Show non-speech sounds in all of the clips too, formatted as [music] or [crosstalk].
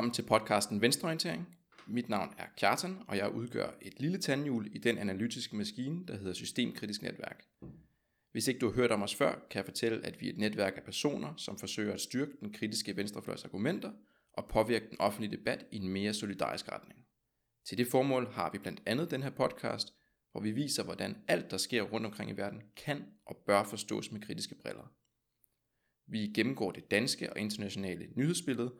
Velkommen til podcasten Venstreorientering. Mit navn er Kjartan, og jeg udgør et lille tandhjul i den analytiske maskine, der hedder Systemkritisk Netværk. Hvis ikke du har hørt om os før, kan jeg fortælle, at vi er et netværk af personer, som forsøger at styrke den kritiske venstrefløjs argumenter og påvirke den offentlige debat i en mere solidarisk retning. Til det formål har vi blandt andet den her podcast, hvor vi viser, hvordan alt, der sker rundt omkring i verden, kan og bør forstås med kritiske briller. Vi gennemgår det danske og internationale nyhedsbillede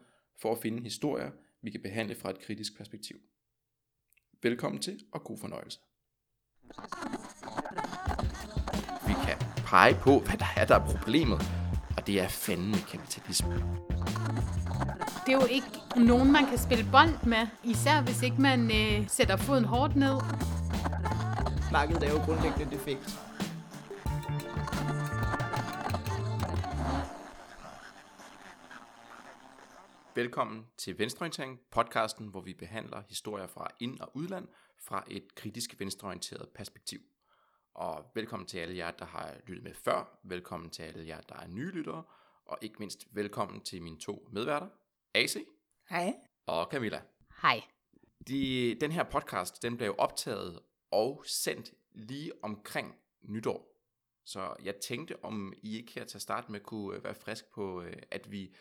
for at finde historier, vi kan behandle fra et kritisk perspektiv. Velkommen til og god fornøjelse. Vi kan pege på, hvad der er, der er problemet, og det er fandme kapitalisme. Det er jo ikke nogen, man kan spille bold med, især hvis ikke man øh, sætter foden hårdt ned. Markedet er jo grundlæggende defekt. Velkommen til Venstreorientering, podcasten, hvor vi behandler historier fra ind- og udland fra et kritisk venstreorienteret perspektiv. Og velkommen til alle jer, der har lyttet med før. Velkommen til alle jer, der er nye lyttere. Og ikke mindst velkommen til mine to medværter, AC Hej. og Camilla. Hej. De, den her podcast, den blev optaget og sendt lige omkring nytår. Så jeg tænkte, om I ikke her til at starte med kunne øh, være frisk på, øh, at vi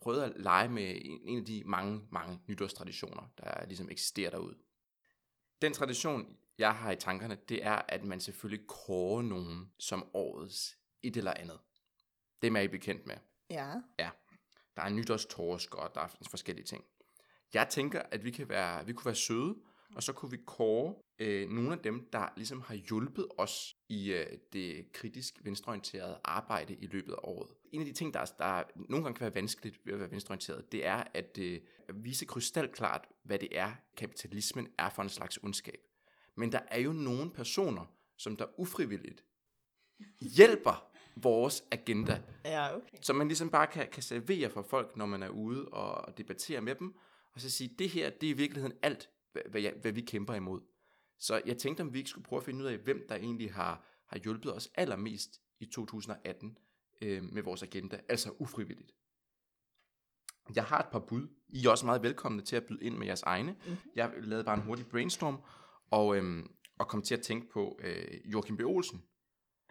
prøvede at lege med en, en af de mange, mange nytårstraditioner, der ligesom eksisterer derude. Den tradition, jeg har i tankerne, det er, at man selvfølgelig kårer nogen som årets et eller andet. Det er I bekendt med. Ja. Ja, der er nytårstorsk, og der er forskellige ting. Jeg tænker, at vi, kan være, vi kunne være søde, og så kunne vi kåre øh, nogle af dem, der ligesom har hjulpet os i øh, det kritisk venstreorienterede arbejde i løbet af året. En af de ting, der, der nogle gange kan være vanskeligt ved at være venstreorienteret, det er at øh, vise krystalklart, hvad det er, kapitalismen er for en slags ondskab. Men der er jo nogle personer, som der ufrivilligt hjælper vores agenda Ja, okay. som man ligesom bare kan, kan servere for folk, når man er ude og debatterer med dem, og så sige, det her, det er i virkeligheden alt, hvad, jeg, hvad vi kæmper imod. Så jeg tænkte, om vi ikke skulle prøve at finde ud af, hvem der egentlig har, har hjulpet os allermest i 2018 øh, med vores agenda, altså ufrivilligt. Jeg har et par bud. I er også meget velkomne til at byde ind med jeres egne. Mhm. Jeg lavede bare en hurtig brainstorm, og, øhm, og kom til at tænke på øh, Joachim B. Olsen.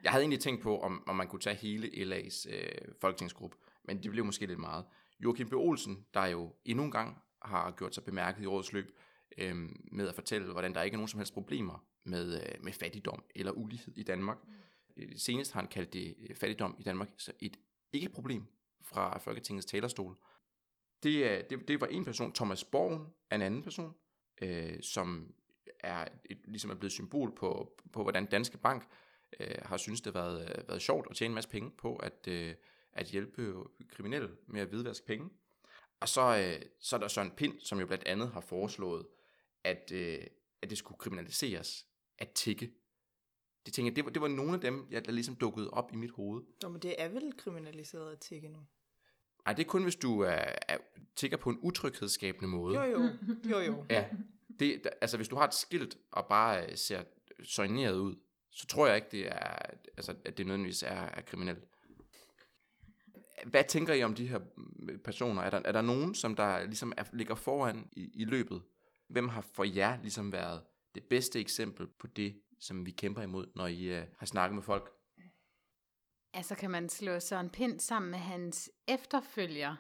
Jeg havde egentlig tænkt på, om, om man kunne tage hele LA's øh, folketingsgruppe, men det blev måske lidt meget. Joachim B. Olsen, der jo endnu en gang har gjort sig bemærket i årets løb øh, med at fortælle, hvordan der ikke er nogen som helst problemer med, øh, med fattigdom eller ulighed i Danmark. Mm. Senest har han kaldt det øh, fattigdom i Danmark så et ikke-problem fra Folketingets talerstol. Det, er- det, det var en person. Thomas Borgen er en anden person, øh, som er et, ligesom er blevet symbol på, på hvordan Danske Bank øh, har synes det har været, øh, været sjovt at tjene en masse penge på at, øh, at hjælpe kriminelle med at hvidvaske penge. Og så, øh, så er der Søren Pind, som jo blandt andet har foreslået, at, øh, at det skulle kriminaliseres at tikke. Det tænker jeg, det var, det var nogle af dem, jeg, der ligesom dukkede op i mit hoved. Nå, men det er vel kriminaliseret at tikke nu? Ej, det er kun, hvis du er, er, tigger på en utryghedsskabende måde. Jo, jo. Jo, jo. [laughs] Ja, det, der- altså hvis du har et skilt og bare øh, ser soigneret ud, så tror jeg ikke, det er, altså, at det nødvendigvis er, er kriminelt. Hvad tænker I om de her mm, personer? Er der, er der nogen, som der ligesom er, ligger foran i, i løbet? Hvem har for jer ligesom været det bedste eksempel på det, som vi kæmper imod, når I uh, har snakket med folk? Altså kan man slå Søren Pind sammen med hans efterfølger,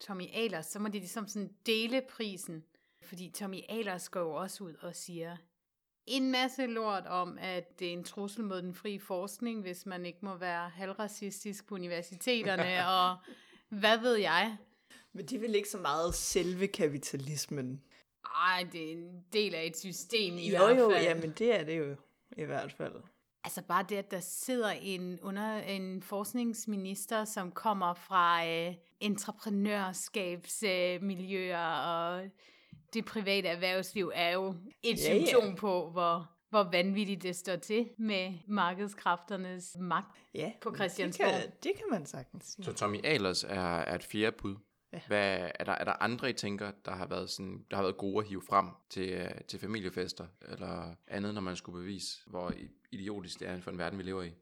Tommy Ahlers, så må de ligesom sådan dele prisen. Fordi Tommy Ahlers går jo også ud og siger en masse lort om, at det er en trussel mod den frie forskning, hvis man ikke må være halvracistisk på universiteterne, [laughs] og hvad ved jeg. Men de vil ikke så meget selve kapitalismen. Ej, det er en del af et system i Jo, hvert jo, fald. jamen det er det jo i hvert fald. Altså bare det, at der sidder en, under, en forskningsminister, som kommer fra øh, entreprenørskabsmiljøer øh, og det private erhvervsliv, er jo et Ja, ja. symptom på, hvor, hvor vanvittigt det står til med markedskræfternes magt. Ja, På det Christiansborg. kan, det kan man sagtens sige. Så Tommy Ahlers er, er et fjerde bud. Ja. Hvad, er, der, er der andre, I tænker, der har været, sådan, der har været gode at hive frem til, øh, til familiefester, eller andet, når man skulle bevise, hvor idiotisk det er for en verden, vi lever i?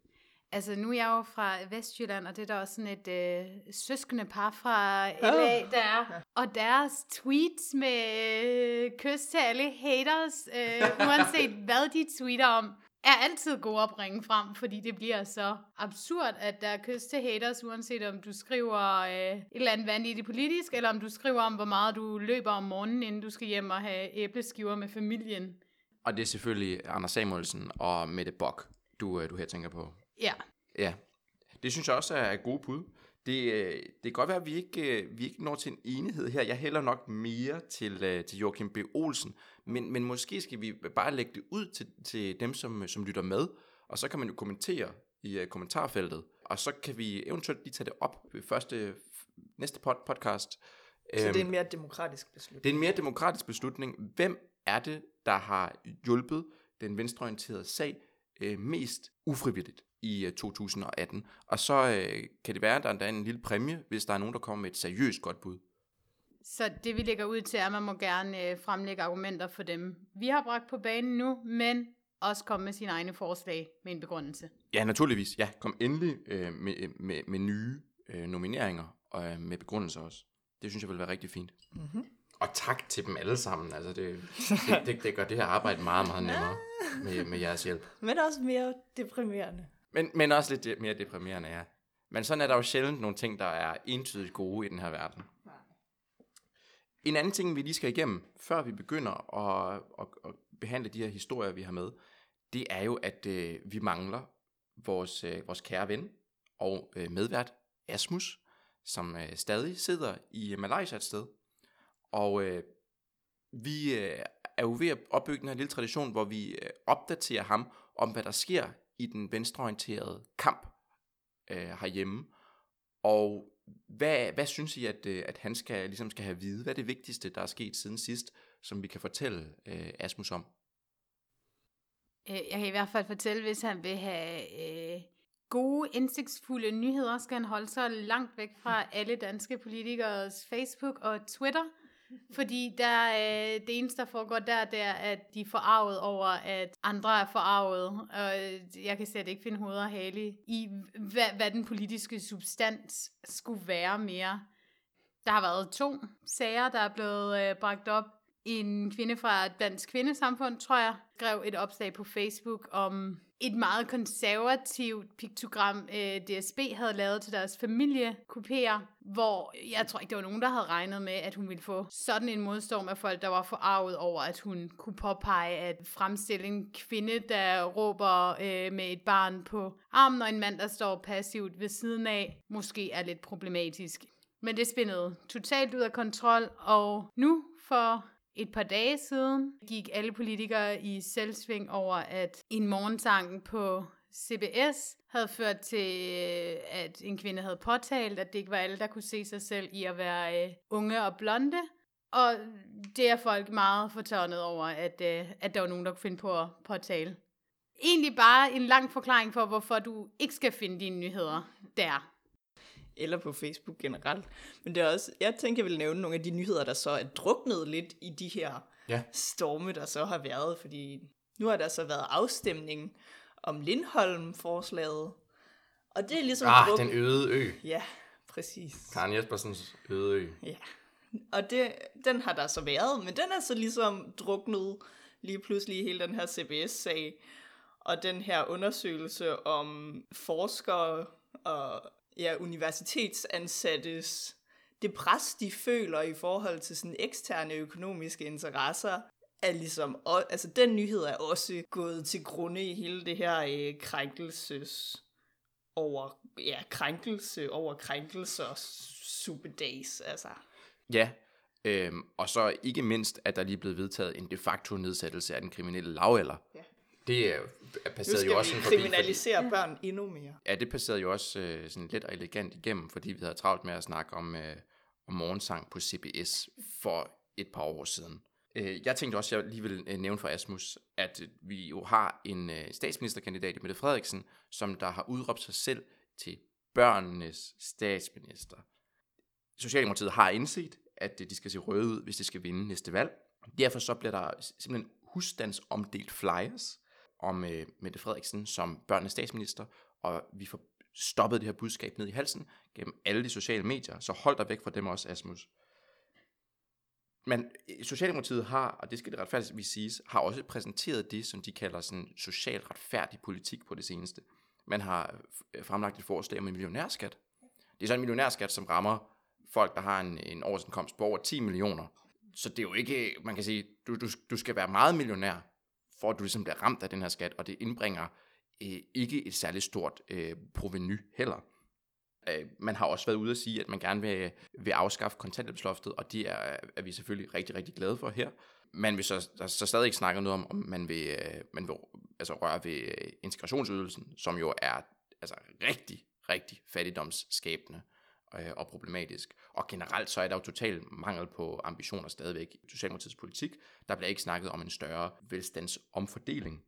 Altså, nu er jeg jo fra Vestjylland, og det er der også sådan et øh, søskende par fra LA, der er. Og deres tweets med øh, kys til alle haters, øh, uanset [laughs] hvad de tweeter om, er altid gode at bringe frem, fordi det bliver så absurd, at der er kys til haters, uanset om du skriver øh, et eller andet vanvittigt politisk, eller om du skriver om, hvor meget du løber om morgenen, inden du skal hjem og have æbleskiver med familien. Og det er selvfølgelig Anders Samuelsen og Mette Bock, du, øh, du her tænker på. Ja, Ja, det synes jeg også er gode bud. Det, øh, det kan godt være, at vi ikke, øh, vi ikke når til en enighed her. Jeg hælder nok mere til, øh, til Joachim B. Olsen, men, men måske skal vi bare lægge det ud til, til dem, som, som lytter med, og så kan man jo kommentere i kommentarfeltet, og så kan vi eventuelt lige tage det op ved første, næste pod, podcast. Så det er Øhm, en mere demokratisk beslutning. det er en mere demokratisk beslutning. Hvem er det, der har hjulpet den venstreorienterede sag øh, mest ufrivilligt i øh, 2018? Og så øh, kan det være, at der er en lille præmie, hvis der er nogen, der kommer med et seriøst godt bud. Så det vi lægger ud til er, at man må gerne øh, fremlægge argumenter for dem, vi har bragt på banen nu, men også komme med sine egne forslag med en begrundelse. Ja, naturligvis. Ja, kom endelig øh, med, med, med nye øh, nomineringer og øh, med begrundelser også. Det synes jeg vil være rigtig fint. Mm-hmm. Og tak til dem alle sammen. Altså, det, det, det, det gør det her arbejde meget, meget nemmere [laughs] med, med jeres hjælp. Men også mere deprimerende. Men, men også lidt mere deprimerende, ja. Men sådan er der jo sjældent nogle ting, der er entydigt gode i den her verden. En anden ting, vi lige skal igennem, før vi begynder at, at, at behandle de her historier, vi har med, det er jo, at øh, vi mangler vores, øh, vores kære ven og øh, medvært Asmus, som øh, stadig sidder i Malaysia et sted. Og øh, vi øh, er jo ved at opbygge den her lille tradition, hvor vi øh, opdaterer ham om, hvad der sker i den venstreorienterede kamp øh, herhjemme. Og hvad, hvad synes I, at, øh, at han skal, ligesom skal have vide? Hvad er det vigtigste, der er sket siden sidst, som vi kan fortælle øh, Asmus om? Øh, Jeg kan i hvert fald fortælle, hvis han vil have øh, gode, indsigtsfulde nyheder, skal han holde sig langt væk fra alle danske politikers Facebook og Twitter. Fordi der, øh, det eneste, der foregår der, det er, at de er forarvet over, at andre er forarvet. Og øh, jeg kan slet ikke finde hoved og hale i, hvad, hvad den politiske substans skulle være mere. Der har været to sager, der er blevet øh, bragt op. En kvinde fra Dansk Kvindesamfund, tror jeg, skrev et opslag på Facebook om et meget konservativt piktogram, øh, DSB havde lavet til deres familiekopier, hvor jeg tror ikke, det var nogen, der havde regnet med, at hun ville få sådan en modstorm af folk, der var forarvet over, at hun kunne påpege at fremstille en kvinde, der råber øh, med et barn på armen, og en mand, der står passivt ved siden af, måske er lidt problematisk. Men det spændede totalt ud af kontrol, og nu for et par dage siden gik alle politikere i selvsving over, at en morgensang på CBS havde ført til, øh, at en kvinde havde påtalt, at det ikke var alle, der kunne se sig selv i at være øh, unge og blonde. Og det er folk meget fortørnet over, at, øh, at der var nogen, der kunne finde på at påtale. Egentlig bare en lang forklaring for, hvorfor du ikke skal finde dine nyheder der. Eller på Facebook generelt. Men det er også, jeg tænker, jeg vil nævne nogle af de nyheder, der så er druknet lidt i de her Ja. storme, der så har været. Fordi nu har der så været afstemning om Lindholm-forslaget. Og det er ligesom Ah, druk- den øde ø. Ja, præcis. Karen Jespersens øde ø. Ja. Og det, den har der så været, men den er så ligesom druknet lige pludselig hele den her CBS-sag. Og den her undersøgelse om forskere og ja, universitetsansattes det pres, de føler i forhold til sådan eksterne økonomiske interesser, er ligesom, og, altså den nyhed er også gået til grunde i hele det her øh, krænkelses over, ja, krænkelse over krænkelser superdays, altså. Ja, øhm, og så ikke mindst, at der lige er blevet vedtaget en de facto nedsættelse af den kriminelle lavalder. Ja. Det er, er Nu passeret skal jo også vi sådan forbi, fordi, børn endnu mere. ja, det passerede jo også øh, sådan let og elegant igennem, fordi vi havde travlt med at snakke om, øh, om morgensang på CBS for et par år siden. Øh, jeg tænkte også, at jeg lige vil øh, nævne for Asmus, at øh, vi jo har en øh, statsministerkandidat i Mette Frederiksen, som der har udråbt sig selv til børnenes statsminister. Socialdemokratiet har indset, at øh, de skal se røde ud, hvis de skal vinde næste valg. Derfor så bliver der simpelthen husstandsomdelt flyers om øh, Mette Frederiksen som børnenes statsminister, og vi får stoppet det her budskab ned i halsen gennem alle de sociale medier, så hold dig væk fra dem også, Asmus. Men øh, Socialdemokratiet har, og det skal det retfærdigvis siges, har også præsenteret det, som de kalder sådan social retfærdig politik på det seneste. Man har øh, fremlagt et forslag om en millionærskat. Det er så en millionærskat, som rammer folk, der har en, en årsindkomst på over 10 millioner. Så det er jo ikke, man kan sige, du, du, du skal være meget millionær, for at du ligesom bliver ramt af den her skat, og det indbringer øh, ikke et særligt stort øh, proveny heller. Øh, man har også været ude at sige, at man gerne vil, vil afskaffe kontanthjælpsloftet, og det er, er vi selvfølgelig rigtig, rigtig glade for her. Man vil så, der, så stadig ikke snakke noget om, om man vil, øh, man vil altså, røre ved øh, integrationsydelsen, som jo er altså, rigtig, rigtig fattigdomsskabende øh, og problematisk. Og generelt så er der jo total mangel på ambitioner stadigvæk i Socialdemokratiets politik. Der bliver ikke snakket om en større velstandsomfordeling.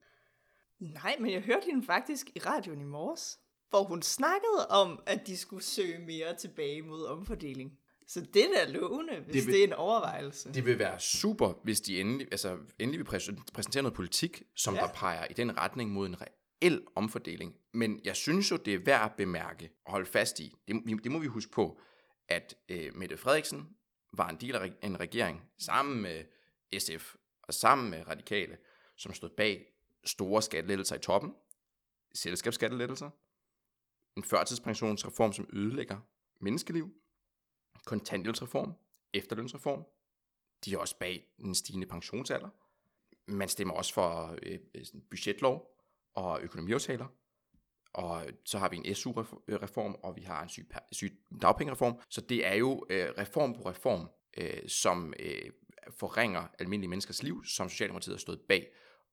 Nej, men jeg hørte hende faktisk i radioen i morges, hvor hun snakkede om, at de skulle søge mere tilbage mod omfordeling. Så det er lovende, hvis Det vil- det er en overvejelse. Det vil være super, hvis de endelig, altså, endelig vil præs- præsentere noget politik, som ja. Der peger i den retning mod en reel omfordeling. Men jeg synes jo, det er værd at bemærke og holde fast i. Det, det må vi huske på, at øh, Mette Frederiksen var en del af en regering sammen med SF og sammen med Radikale, som stod bag store skattelettelser i toppen, selskabsskattelettelser, en førtidspensionsreform, som ødelægger menneskeliv, kontanthjælpsreform, efterlønsreform, de er også bag den stigende pensionsalder. Man stemmer også for øh, øh budgetlov og økonomiaftaler. Og så har vi en SU-reform, og vi har en syg, syg dagpengereform. Så det er jo øh, reform på reform, øh, som øh, forringer almindelige menneskers liv, som Socialdemokratiet har stået bag.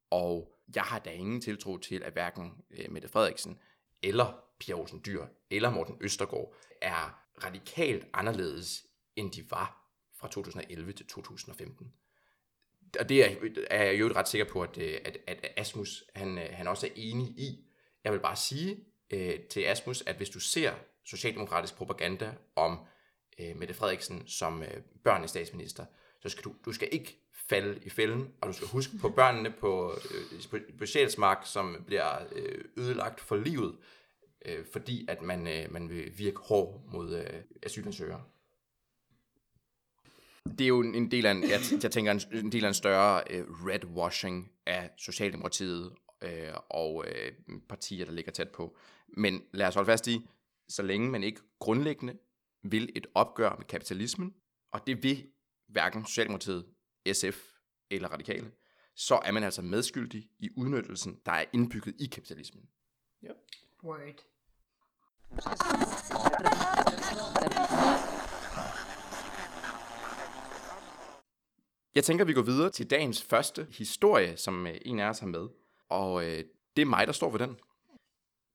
Og jeg har da ingen tiltro til, at hverken øh, Mette Frederiksen eller Pia Olsen Dyr eller Morten Østergaard er radikalt anderledes, end de var fra 2011 til 2015. Og det er, er jeg jo ret sikker på, at, øh, at, at Asmus han, øh, han også er enig i. Jeg vil bare sige øh, til Asmus, at hvis du ser socialdemokratisk propaganda om øh, Mette Frederiksen som øh, børnenes statsminister, så skal du, du skal ikke falde i fælden, og du skal huske på børnene på, øh, på, på Sjælsmark, som bliver øh, ødelagt for livet, øh, fordi at man, øh, man vil virke hård mod øh, asylansøgere. Det er jo en del af en, jeg, jeg tænker, en, en del af en større øh, redwashing af Socialdemokratiet øh, og øh, partier, der ligger tæt på. Men lad os holde fast i, så længe man ikke grundlæggende vil et opgør med kapitalismen, og det vil hverken Socialdemokratiet, SF eller Radikale, så er man altså medskyldig i udnyttelsen, der er indbygget i kapitalismen. Word. Jeg tænker, vi går videre til dagens første historie, som øh, en af os har med. Og øh, det er mig, der står for den.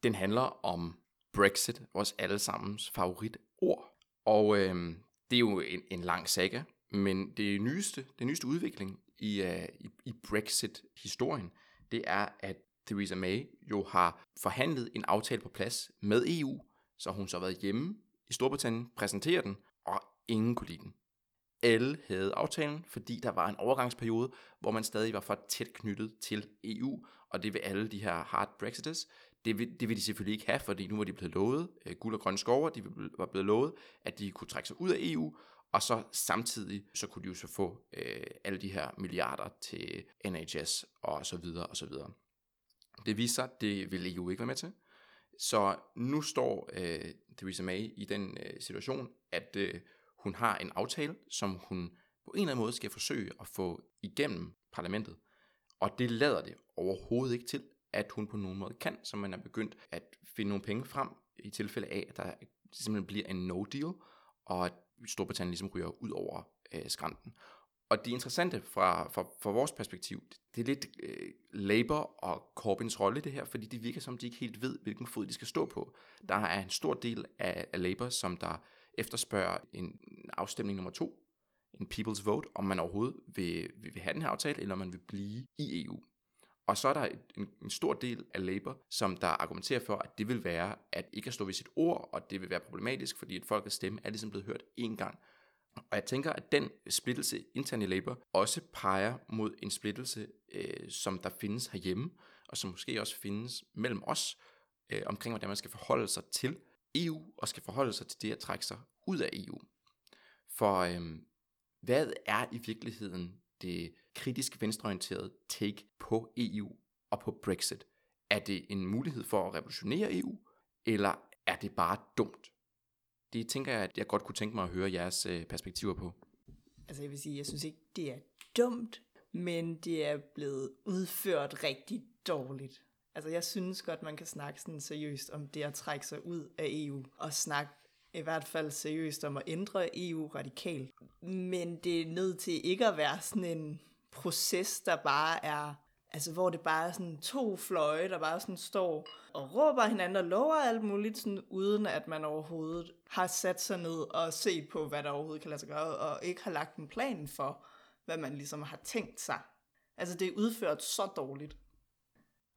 Den handler om Brexit, vores allesammens favoritord. Og øh, det er jo en, en lang saga, men det nyeste, den nyeste udvikling i, øh, i, i Brexit-historien, det er, at Theresa May jo har forhandlet en aftale på plads med EU, så hun så har været hjemme i Storbritannien, præsenterer den, og ingen kunne lide den. Alle havde aftalen, fordi der var en overgangsperiode, hvor man stadig var for tæt knyttet til EU, og det vil alle de her hard Brexiters, det vil, det vil de selvfølgelig ikke have, fordi nu var de blevet lovet øh, guld og grønne skover, de var blevet lovet, at de kunne trække sig ud af EU, og så samtidig, så kunne de jo så få øh, alle de her milliarder til NHS og så videre og så videre. Det viser sig, det vil EU ikke være med til. Så nu står øh, Theresa May i den øh, situation, at øh, hun har en aftale, som hun på en eller anden måde skal forsøge at få igennem parlamentet. Og det lader det overhovedet ikke til, at hun på nogen måde kan, så man er begyndt at finde nogle penge frem i tilfælde af, at der simpelthen bliver en no deal, og at Storbritannien ligesom ryger ud over øh, skrænten. Og det interessante fra, fra, fra vores perspektiv, det er lidt øh, Labour og Corbyns rolle i det her, fordi det virker som, de ikke helt ved, hvilken fod de skal stå på. Der er en stor del af, af Labour, som der efterspørger en afstemning nummer to, en people's vote, om man overhovedet vil, vil, vil have den her aftale, eller om man vil blive i EU. Og så er der en, en stor del af Labour, som der argumenterer for, at det vil være at ikke at stå ved sit ord, og det vil være problematisk, fordi et folkets stemme er ligesom blevet hørt én gang. Og jeg tænker, at den splittelse internt i Labour også peger mod en splittelse, øh, som der findes herhjemme, og som måske også findes mellem os, øh, omkring hvordan man skal forholde sig til EU, og skal forholde sig til det at trække sig ud af EU. For øh, hvad er i virkeligheden det kritisk venstreorienterede take på EU og på Brexit? Er det en mulighed for at revolutionere EU, eller er det bare dumt? Det tænker jeg, at jeg godt kunne tænke mig at høre jeres øh, perspektiver på. Altså jeg vil sige, jeg synes ikke, det er dumt, men det er blevet udført rigtig dårligt. Altså jeg synes godt, man kan snakke sådan seriøst om det at trække sig ud af EU, og snakke i hvert fald seriøst om at ændre EU radikalt. Men det er nødt til ikke at være sådan en proces, der bare er, altså hvor det bare er sådan to fløje, der bare sådan står og råber hinanden og lover alt muligt, sådan, uden at man overhovedet har sat sig ned og set på, hvad der overhovedet kan lade sig gøre, og ikke har lagt en plan for, hvad man ligesom har tænkt sig. Altså det er udført så dårligt.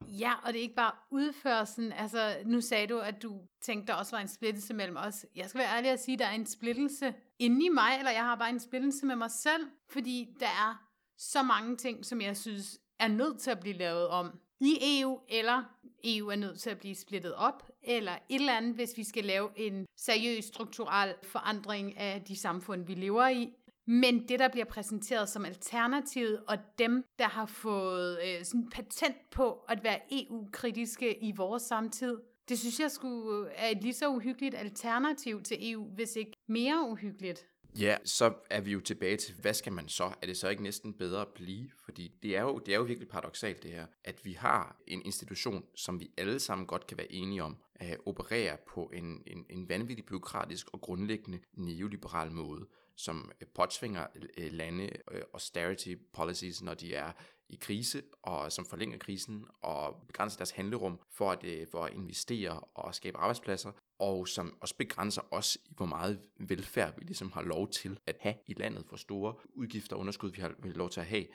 Ja, og det er ikke bare udførelsen. Altså, nu sagde du, at du tænkte, der også var en splittelse mellem os. Jeg skal være ærlig at sige, at der er en splittelse inde i mig, eller jeg har bare en splittelse med mig selv, fordi der er så mange ting, som jeg synes er nødt til at blive lavet om i EU, eller EU er nødt til at blive splittet op, eller et eller andet, hvis vi skal lave en seriøs strukturel forandring af de samfund, vi lever i. Men det, der bliver præsenteret som alternativet, og dem, der har fået øh, sådan patent på at være EU-kritiske i vores samtid, det synes jeg skulle øh, er et lige så uhyggeligt alternativ til EU, hvis ikke mere uhyggeligt. Ja, så er vi jo tilbage til, hvad skal man så? Er det så ikke næsten bedre at blive? Fordi det er jo, det er jo virkelig paradoxalt det her, at vi har en institution, som vi alle sammen godt kan være enige om, at operere på en, en, en vanvittig byråkratisk og grundlæggende neoliberal måde som øh, påtvinger øh, lande øh, austerity policies, når de er i krise, og som forlænger krisen og begrænser deres handlerum for at, for at investere og skabe arbejdspladser, og som også begrænser os i, hvor meget velfærd vi ligesom har lov til at have i landet, for store udgifter og underskud vi har lov til at have.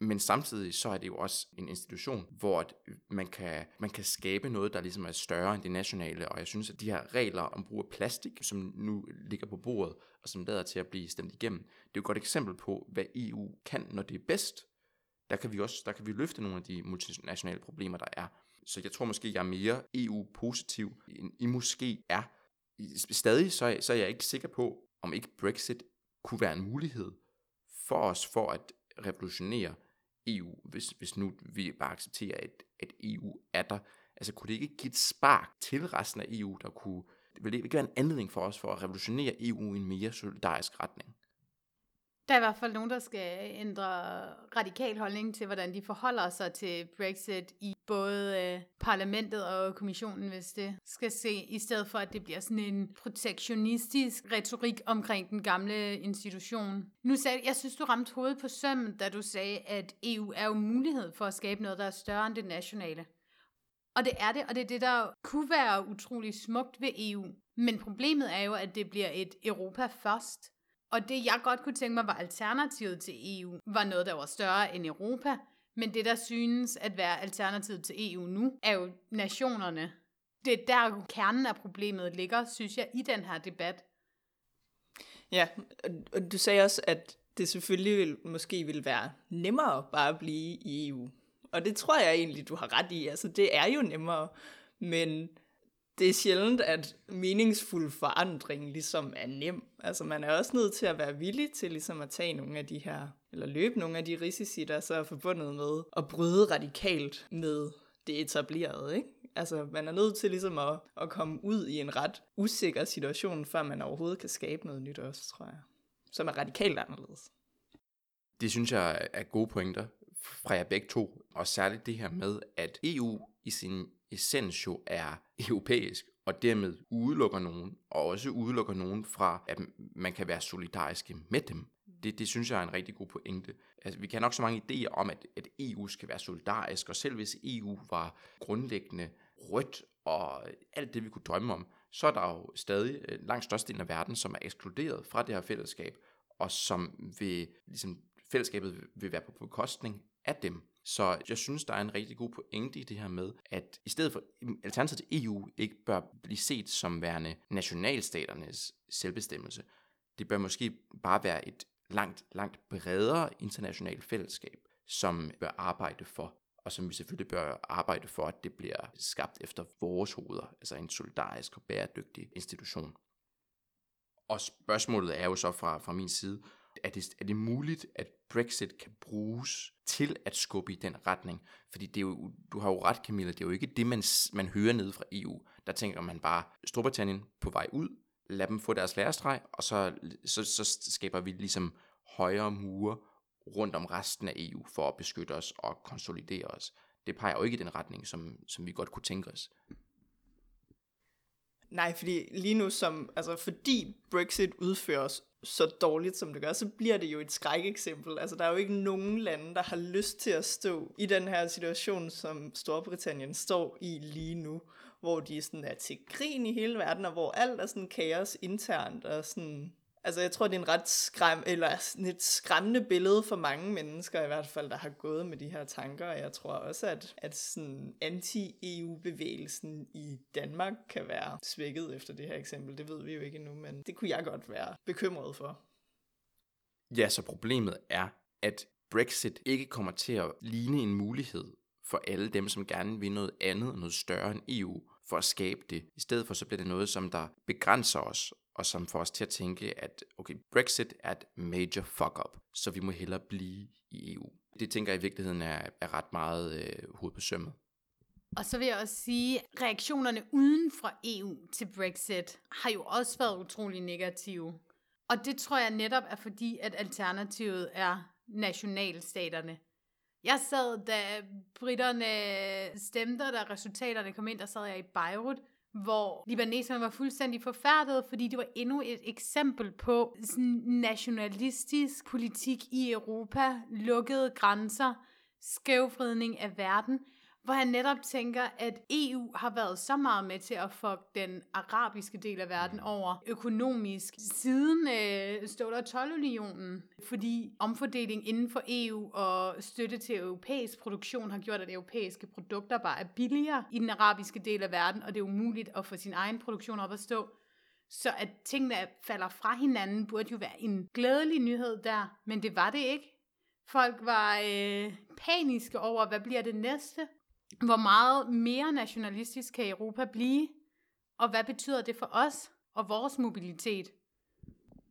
Men samtidig så er det jo også en institution, hvor øh, man kan, man kan skabe noget, der ligesom er større end det nationale. Og jeg synes, at de her regler om brug af plastik, som nu ligger på bordet, og som lader til at blive stemt igennem, det er jo et godt eksempel på, hvad EU kan, når det er bedst. Der kan vi også der kan vi løfte nogle af de multinationale problemer, der er. Så jeg tror måske, jeg er mere EU-positiv, end I måske er. Stadig så så er jeg ikke sikker på, om ikke Brexit kunne være en mulighed for os for at revolutionere EU, hvis, hvis nu vi bare accepterer, at, at EU er der. Altså kunne det ikke give et spark til resten af EU, der kunne, vil det ikke være en anledning for os for at revolutionere EU i en mere solidarisk retning? Der er i hvert fald nogen, der skal ændre radikal holdning til, hvordan de forholder sig til Brexit i både øh, parlamentet og kommissionen, hvis det skal se, i stedet for at det bliver sådan en protektionistisk retorik omkring den gamle institution. Nu sagde jeg synes, du ramte hovedet på sømmen, da du sagde, at EU er jo mulighed for at skabe noget, der er større end det nationale. Og det er det, og det er det, der kunne være utrolig smukt ved EU. Men problemet er jo, at det bliver et Europa først. Og det, jeg godt kunne tænke mig var alternativet til EU, var noget, der var større end Europa. Men det, der synes at være alternativet til EU nu, er jo nationerne. Det er der kernen af problemet ligger, synes jeg, i den her debat. Ja, og du sagde også, at det selvfølgelig vil, måske vil være nemmere bare at blive i EU. Og det tror jeg egentlig, du har ret i. Altså, det er jo nemmere, men det er sjældent, at meningsfuld forandring ligesom er nem. Altså man er også nødt til at være villig til ligesom at tage nogle af de her, eller løbe nogle af de risici, der så er forbundet med at bryde radikalt med det etablerede, ikke? Altså, man er nødt til ligesom at, at komme ud i en ret usikker situation, før man overhovedet kan skabe noget nyt også, tror jeg. Som er radikalt anderledes. Det synes jeg er gode pointer fra jer begge to, og særligt det her med, at EU i sin essens jo er europæisk, og dermed udelukker nogen, og også udelukker nogen fra, at man kan være solidariske med dem. Det, det synes jeg er en rigtig god pointe. Altså, vi kan nok så mange idéer om, at, at EU skal være solidarisk, og selv hvis EU var grundlæggende rødt og alt det, vi kunne drømme om, så er der jo stadig øh, langt størstedelen af verden, som er ekskluderet fra det her fællesskab, og som vil, ligesom, fællesskabet vil være på bekostning af dem. Så jeg synes, der er en rigtig god pointe i det her med, at i stedet for alternativet til EU ikke bør blive set som værende nationalstaternes selvbestemmelse. Det bør måske bare være et langt, langt bredere internationalt fællesskab, som bør arbejde for, og som vi selvfølgelig bør arbejde for, at det bliver skabt efter vores hoveder, altså en solidarisk og bæredygtig institution. Og spørgsmålet er jo så fra, fra min side, er det, er det muligt, at Brexit kan bruges til at skubbe i den retning? Fordi det er jo, du har jo ret, Camilla, det er jo ikke det, man, man hører ned fra EU. Der tænker man bare, Storbritannien på vej ud, lad dem få deres lærestreg, og så, så, så skaber vi ligesom højere mure rundt om resten af EU for at beskytte os og konsolidere os. Det peger jo ikke i den retning, som, som vi godt kunne tænke os. Nej, fordi lige nu som, altså fordi Brexit udføres så dårligt, som det gør, så bliver det jo et skrækeksempel. Altså, der er jo ikke nogen lande, der har lyst til at stå i den her situation, som Storbritannien står i lige nu, hvor de sådan er til grin i hele verden, og hvor alt er sådan kaos internt, og sådan Altså, jeg tror, det er en ret skræm, eller sådan et skræmmende billede for mange mennesker, i hvert fald, der har gået med de her tanker. Og jeg tror også, at, at sådan anti-EU-bevægelsen i Danmark kan være svækket efter det her eksempel. Det ved vi jo ikke endnu, men det kunne jeg godt være bekymret for. Ja, så problemet er, at Brexit ikke kommer til at ligne en mulighed for alle dem, som gerne vil noget andet og noget større end EU, for at skabe det. I stedet for så bliver det noget, som der begrænser os og som får os til at tænke, at okay, Brexit er et major fuck-up, så vi må hellere blive i EU. Det tænker jeg i virkeligheden er, er ret meget øh, hoved på sømmet. Og så vil jeg også sige, at reaktionerne uden for EU til Brexit har jo også været utrolig negative. Og det tror jeg netop er fordi, at alternativet er nationalstaterne. Jeg sad, da britterne stemte, da resultaterne kom ind, der sad jeg i Beirut, hvor libaneserne var fuldstændig forfærdet, fordi det var endnu et eksempel på sådan nationalistisk politik i Europa, lukkede grænser, skævfridning af verden, hvor han netop tænker, at EU har været så meget med til at få den arabiske del af verden over økonomisk siden øh, Stål- og 12-unionen, fordi omfordeling inden for EU og støtte til europæisk produktion har gjort, at europæiske produkter bare er billigere i den arabiske del af verden, og det er umuligt at få sin egen produktion op at stå. Så at tingene falder fra hinanden, burde jo være en glædelig nyhed der, men det var det ikke. Folk var øh, paniske over, hvad bliver det næste? Hvor meget mere nationalistisk kan Europa blive? Og hvad betyder det for os og vores mobilitet?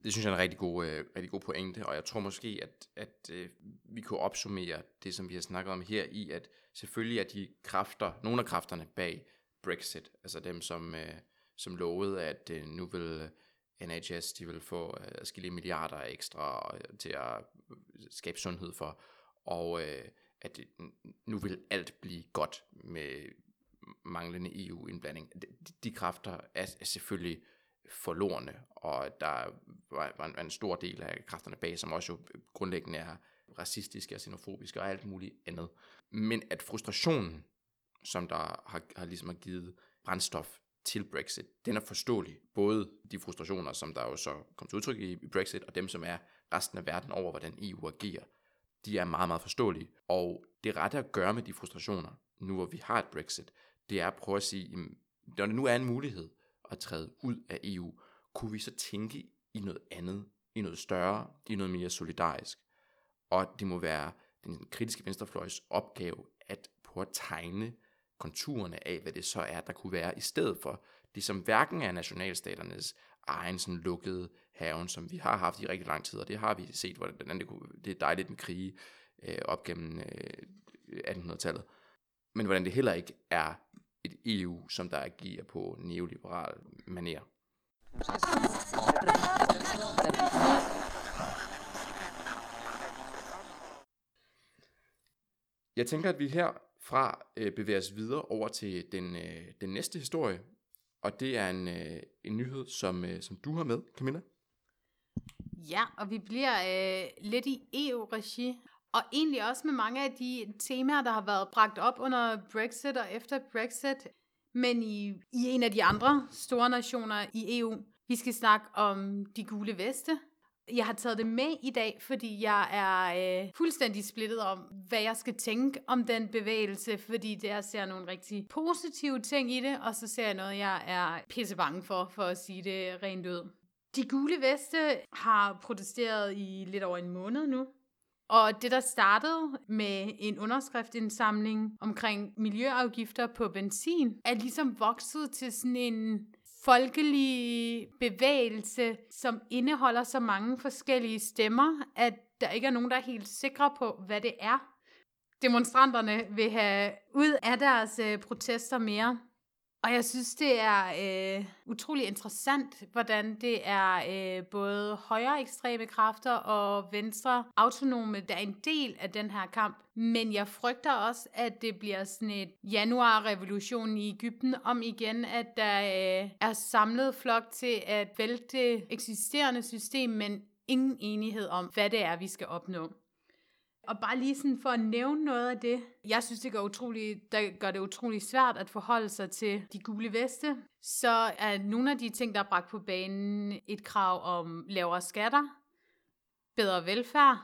Det synes jeg er en rigtig god, øh, rigtig god pointe, og jeg tror måske, at, at øh, vi kunne opsummere det, som vi har snakket om her, i at selvfølgelig er de kræfter, nogle af kræfterne bag Brexit, altså dem, som, øh, som lovede, at øh, nu vil øh, NHS, de vil få øh, skille milliarder ekstra øh, til at øh, skabe sundhed for, og øh, at nu vil alt blive godt med manglende EU-indblanding. De, de kræfter er, er selvfølgelig forlorene, og der var, var en, en stor del af kræfterne bag, som også jo grundlæggende er racistiske og xenofobiske og alt muligt andet. Men at frustrationen, som der har, har ligesom har givet brændstof til Brexit, den er forståelig. Både de frustrationer, som der jo så kom til udtryk i, i Brexit, og dem, som er resten af verden over, hvordan EU agerer de er meget, meget forståelige. Og det rette at gøre med de frustrationer, nu hvor vi har et Brexit, det er at prøve at sige, når det nu er en mulighed at træde ud af EU, kunne vi så tænke i noget andet, i noget større, i noget mere solidarisk. Og det må være den kritiske venstrefløjs opgave at prøve at tegne konturerne af, hvad det så er, der kunne være, i stedet for det, som hverken er nationalstaternes egen sådan lukkede haven, som vi har haft i rigtig lang tid, og det har vi set, hvordan det, kunne, det er dejligt med krige øh, op gennem øh, 1800-tallet. Men hvordan det heller ikke er et EU, som der agerer på neoliberal maner. Jeg tænker, at vi herfra øh, bevæger os videre over til den, øh, den næste historie, og det er en, øh, en nyhed, som, øh, som du har med, Camilla. Ja, og vi bliver øh, lidt i EU-regi, og egentlig også med mange af de temaer, der har været bragt op under Brexit og efter Brexit, men i, i en af de andre store nationer i EU. Vi skal snakke om de gule veste. Jeg har taget det med i dag, fordi jeg er øh, fuldstændig splittet om, hvad jeg skal tænke om den bevægelse, fordi der ser nogle rigtig positive ting i det, og så ser jeg noget, jeg er pisse bange for, for at sige det rent ud. De gule veste har protesteret i lidt over en måned nu. Og det, der startede med en underskriftindsamling omkring miljøafgifter på benzin, er ligesom vokset til sådan en folkelig bevægelse, som indeholder så mange forskellige stemmer, at der ikke er nogen, der er helt sikre på, hvad det er. Demonstranterne vil have ud af deres øh, protester mere. Og jeg synes, det er øh, utrolig interessant, hvordan det er øh, både højre ekstreme kræfter og venstre autonome, der er en del af den her kamp. Men jeg frygter også, at det bliver sådan et januarrevolution i Ægypten om igen, at der øh, er samlet flok til at vælte eksisterende system, men ingen enighed om, hvad det er, vi skal opnå. Og bare lige sådan for at nævne noget af det, jeg synes, det gør, utrolig, der gør det utrolig svært at forholde sig til de gule veste. Så er nogle af de ting, der er bragt på banen, et krav om lavere skatter, bedre velfærd,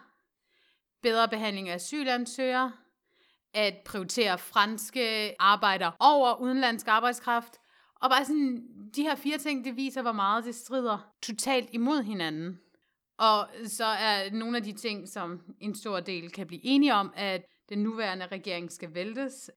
bedre behandling af asylansøgere, at prioritere franske arbejdere over udenlandsk arbejdskraft. Og bare sådan, de her fire ting, det viser, hvor meget det strider totalt imod hinanden. Og så er nogle af de ting, som en stor del kan blive enige om, at den nuværende regering skal væltes,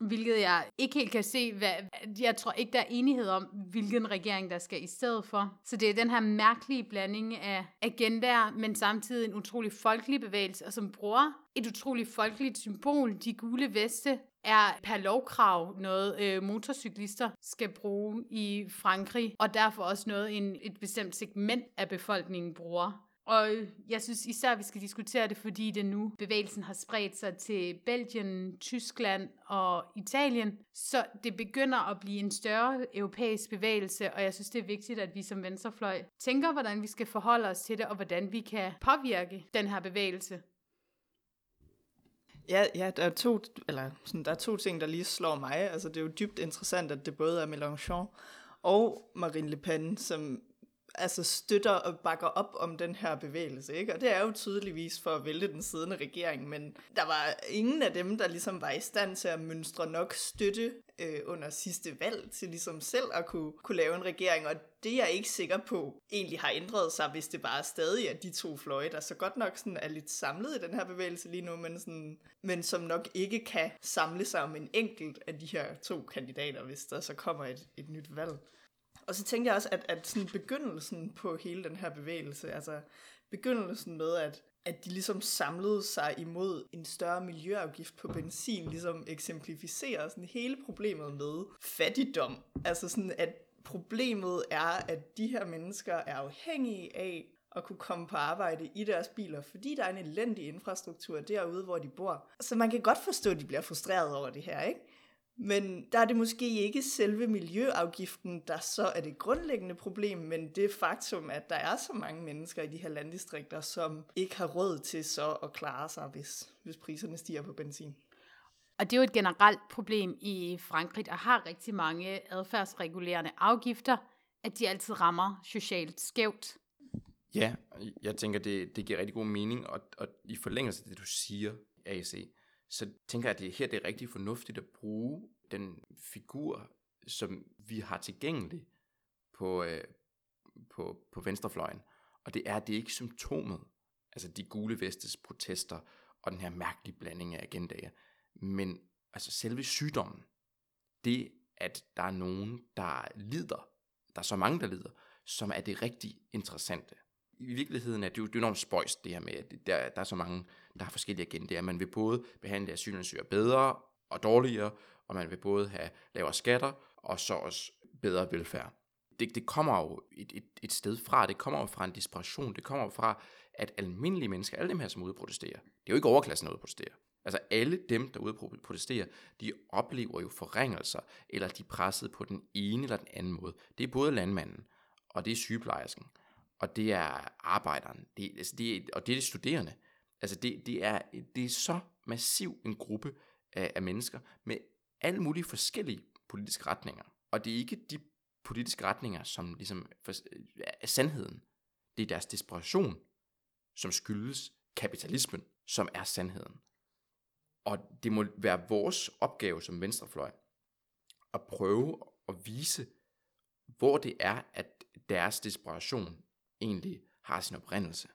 hvilket jeg ikke helt kan se, hvad, jeg tror ikke, der er enighed om, hvilken regering, der skal i stedet for. Så det er den her mærkelige blanding af agendaer, men samtidig en utrolig folkelig bevægelse, og som bruger et utroligt folkeligt symbol, de gule veste, er per lovkrav noget, øh, motorcyklister skal bruge i Frankrig, og derfor også noget, en, et bestemt segment af befolkningen bruger. Og jeg synes især, at vi skal diskutere det, fordi det nu bevægelsen har spredt sig til Belgien, Tyskland og Italien. Så det begynder at blive en større europæisk bevægelse, og jeg synes, det er vigtigt, at vi som venstrefløj tænker, hvordan vi skal forholde os til det, og hvordan vi kan påvirke den her bevægelse. Ja, ja der, er to, eller sådan, der er to ting, der lige slår mig. Altså, det er jo dybt interessant, at det både er Mélenchon og Marine Le Pen, som altså støtter og bakker op om den her bevægelse, ikke? Og det er jo tydeligvis for at vælte den siddende regering, men der var ingen af dem, der ligesom var i stand til at mønstre nok støtte øh, under sidste valg til ligesom selv at kunne, kunne lave en regering, og det er jeg ikke sikker på egentlig har ændret sig, hvis det bare stadig er de to fløje, der så godt nok sådan er lidt samlet i den her bevægelse lige nu, men, sådan, men som nok ikke kan samle sig om en enkelt af de her to kandidater, hvis der så kommer et, et nyt valg. Og så tænkte jeg også, at, at sådan begyndelsen på hele den her bevægelse, altså begyndelsen med, at, at de ligesom samlede sig imod en større miljøafgift på benzin, ligesom eksemplificerer sådan hele problemet med fattigdom. Altså sådan, at problemet er, at de her mennesker er afhængige af at kunne komme på arbejde i deres biler, fordi der er en elendig infrastruktur derude, hvor de bor. Så man kan godt forstå, at de bliver frustreret over det her, ikke? Men der er det måske ikke selve miljøafgiften, der så er det grundlæggende problem, men det faktum, at der er så mange mennesker i de her landdistrikter, som ikke har råd til så at klare sig, hvis, hvis priserne stiger på benzin. Og det er jo et generelt problem i Frankrig, der har rigtig mange adfærdsregulerende afgifter, at de altid rammer socialt skævt. Ja, jeg tænker, det, det giver rigtig god mening, og, og i forlængelse af det, du siger, AC, så tænker jeg, at det her det er rigtig fornuftigt at bruge den figur, som vi har tilgængelig på, øh, på, på venstrefløjen. Og det er, det er ikke symptomet, altså de gule vestes protester og den her mærkelige blanding af agendaer, men altså selve sygdommen, det at der er nogen, der lider, der er så mange, der lider, som er det rigtig interessante i virkeligheden er det jo, det er enormt spøjst, det her med, at der, der er så mange, der har forskellige agendaer. Man vil både behandle asylansøgere bedre og dårligere, og man vil både have lavere skatter, og så også bedre velfærd. Det, det kommer jo et, et, et sted fra, det kommer jo fra en desperation, det kommer jo fra, at almindelige mennesker, alle dem her, som er ude protestere, det er jo ikke overklassen, der er ude protestere. Altså alle dem, der er ude protestere, de oplever jo forringelser, eller de er presset på den ene eller den anden måde. Det er både landmanden, og det er sygeplejersken, og det er arbejderen, det, altså det, og det er de studerende. Altså det, det, er, det er så massiv en gruppe af, af mennesker med alle mulige forskellige politiske retninger. Og det er ikke de politiske retninger, som ligesom for, er sandheden. Det er deres desperation, som skyldes kapitalismen, som er sandheden. Og det må være vores opgave som venstrefløj at prøve at vise, hvor det er, at deres desperation egentlig har sin oprindelse.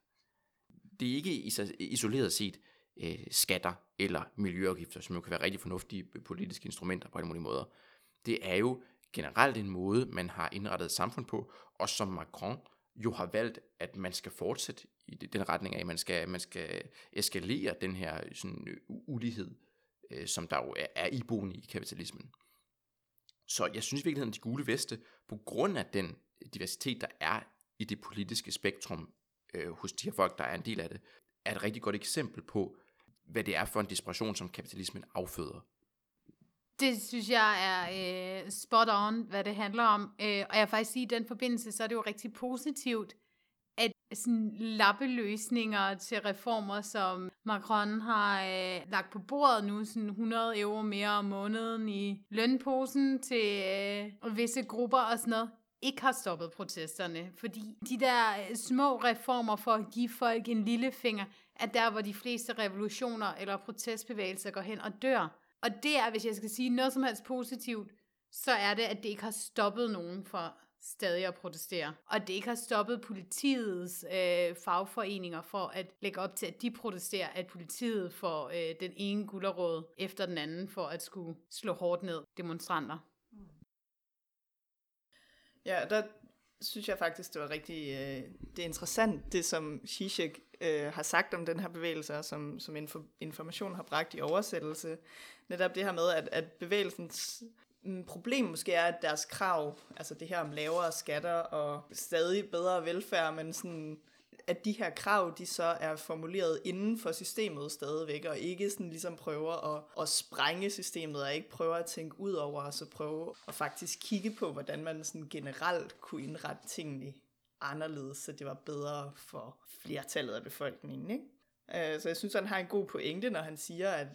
Det er ikke i sig- isoleret set øh, skatter eller miljøafgifter, som jo kan være rigtig fornuftige politiske instrumenter på alle mulige måder. Det er jo generelt en måde, man har indrettet et samfund på, og som Macron jo har valgt, at man skal fortsætte i den retning af, at man skal, man skal eskalere den her sådan, ulighed, øh, som der jo er, er iboende i kapitalismen. Så jeg synes i virkeligheden, at de gule veste, på grund af den diversitet, der er i det politiske spektrum øh, hos de her folk, der er en del af det, er et rigtig godt eksempel på, hvad det er for en desperation, som kapitalismen afføder. Det synes jeg er øh, spot on, hvad det handler om. Øh, og jeg vil faktisk sige, at i den forbindelse, så er det jo rigtig positivt, at sådan lappeløsninger til reformer, som Macron har øh, lagt på bordet nu, sådan 100 euro mere om måneden i lønposen til øh, visse grupper og sådan noget, ikke har stoppet protesterne. Fordi de der øh, små reformer for at give folk en lille finger, er der, hvor de fleste revolutioner eller protestbevægelser går hen og dør. Og det er, hvis jeg skal sige noget som helst positivt, så er det, at det ikke har stoppet nogen for stadig at protestere. Og det ikke har stoppet politiets øh, fagforeninger for at lægge op til, at de protesterer, at politiet får øh, den ene gulderåd efter den anden for at skulle slå hårdt ned demonstranter. Ja, der synes jeg faktisk, det var rigtig øh, det er interessant, det som Zizek øh, har sagt om den her bevægelse, og som, som info, information har bragt i oversættelse. Netop det her med, at, at bevægelsens mm, problem måske er, at deres krav, altså det her om lavere skatter og stadig bedre velfærd, men sådan, at de her krav, de så er formuleret inden for systemet stadigvæk, og ikke sådan ligesom prøver at, at sprænge systemet, og ikke prøver at tænke ud over, og så prøve at faktisk kigge på, hvordan man sådan generelt kunne indrette tingene anderledes, så det var bedre for flertallet af befolkningen. Ikke? Øh, så jeg synes, han har en god pointe, når han siger, at